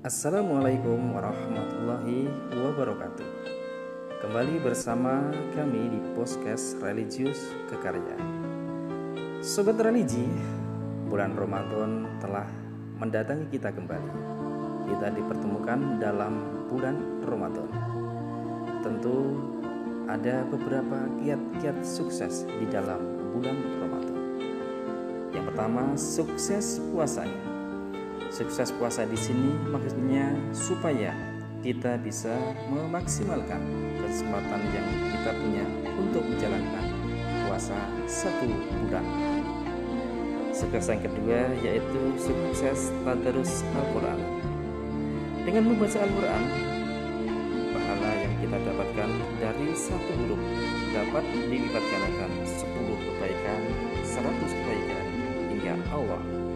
Assalamualaikum warahmatullahi wabarakatuh. Kembali bersama kami di Podcast Religius Kekarya. Sobat religi, bulan Ramadan telah mendatangi kita kembali. Kita dipertemukan dalam bulan Ramadan. Tentu ada beberapa kiat-kiat sukses di dalam bulan Ramadan. Yang pertama, sukses puasanya Sukses puasa di sini maksudnya supaya kita bisa memaksimalkan kesempatan yang kita punya untuk menjalankan puasa satu bulan. Sukses yang kedua yaitu sukses tadarus Al-Quran. Dengan membaca Al-Quran, pahala yang kita dapatkan dari satu huruf dapat dilipat gandakan 10 kebaikan, 100 kebaikan hingga Allah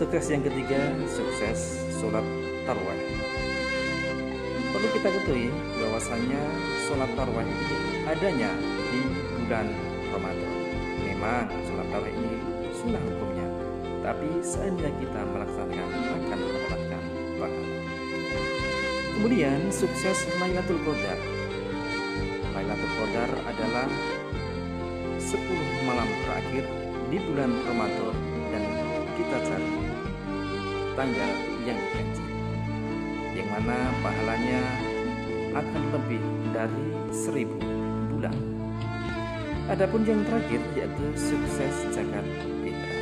Sukses yang ketiga, sukses sholat tarwah. Perlu kita ketahui bahwasanya sholat tarwah ini adanya di bulan Ramadan. Memang sholat tarwah ini sunnah hukumnya, tapi seandainya kita melaksanakan akan mendapatkan pahala. Kemudian sukses Lailatul Qadar. Lailatul Qadar adalah 10 malam terakhir di bulan Ramadan tanggal yang dijanji yang mana pahalanya akan lebih dari seribu bulan Adapun yang terakhir yaitu sukses zakat fitrah.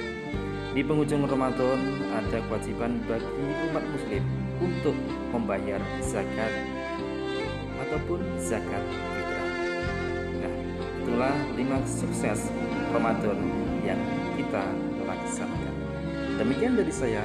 Di penghujung Ramadan ada kewajiban bagi umat muslim untuk membayar zakat ataupun zakat fitrah. Nah, itulah lima sukses Ramadan yang kita laksanakan. Demikian dari saya,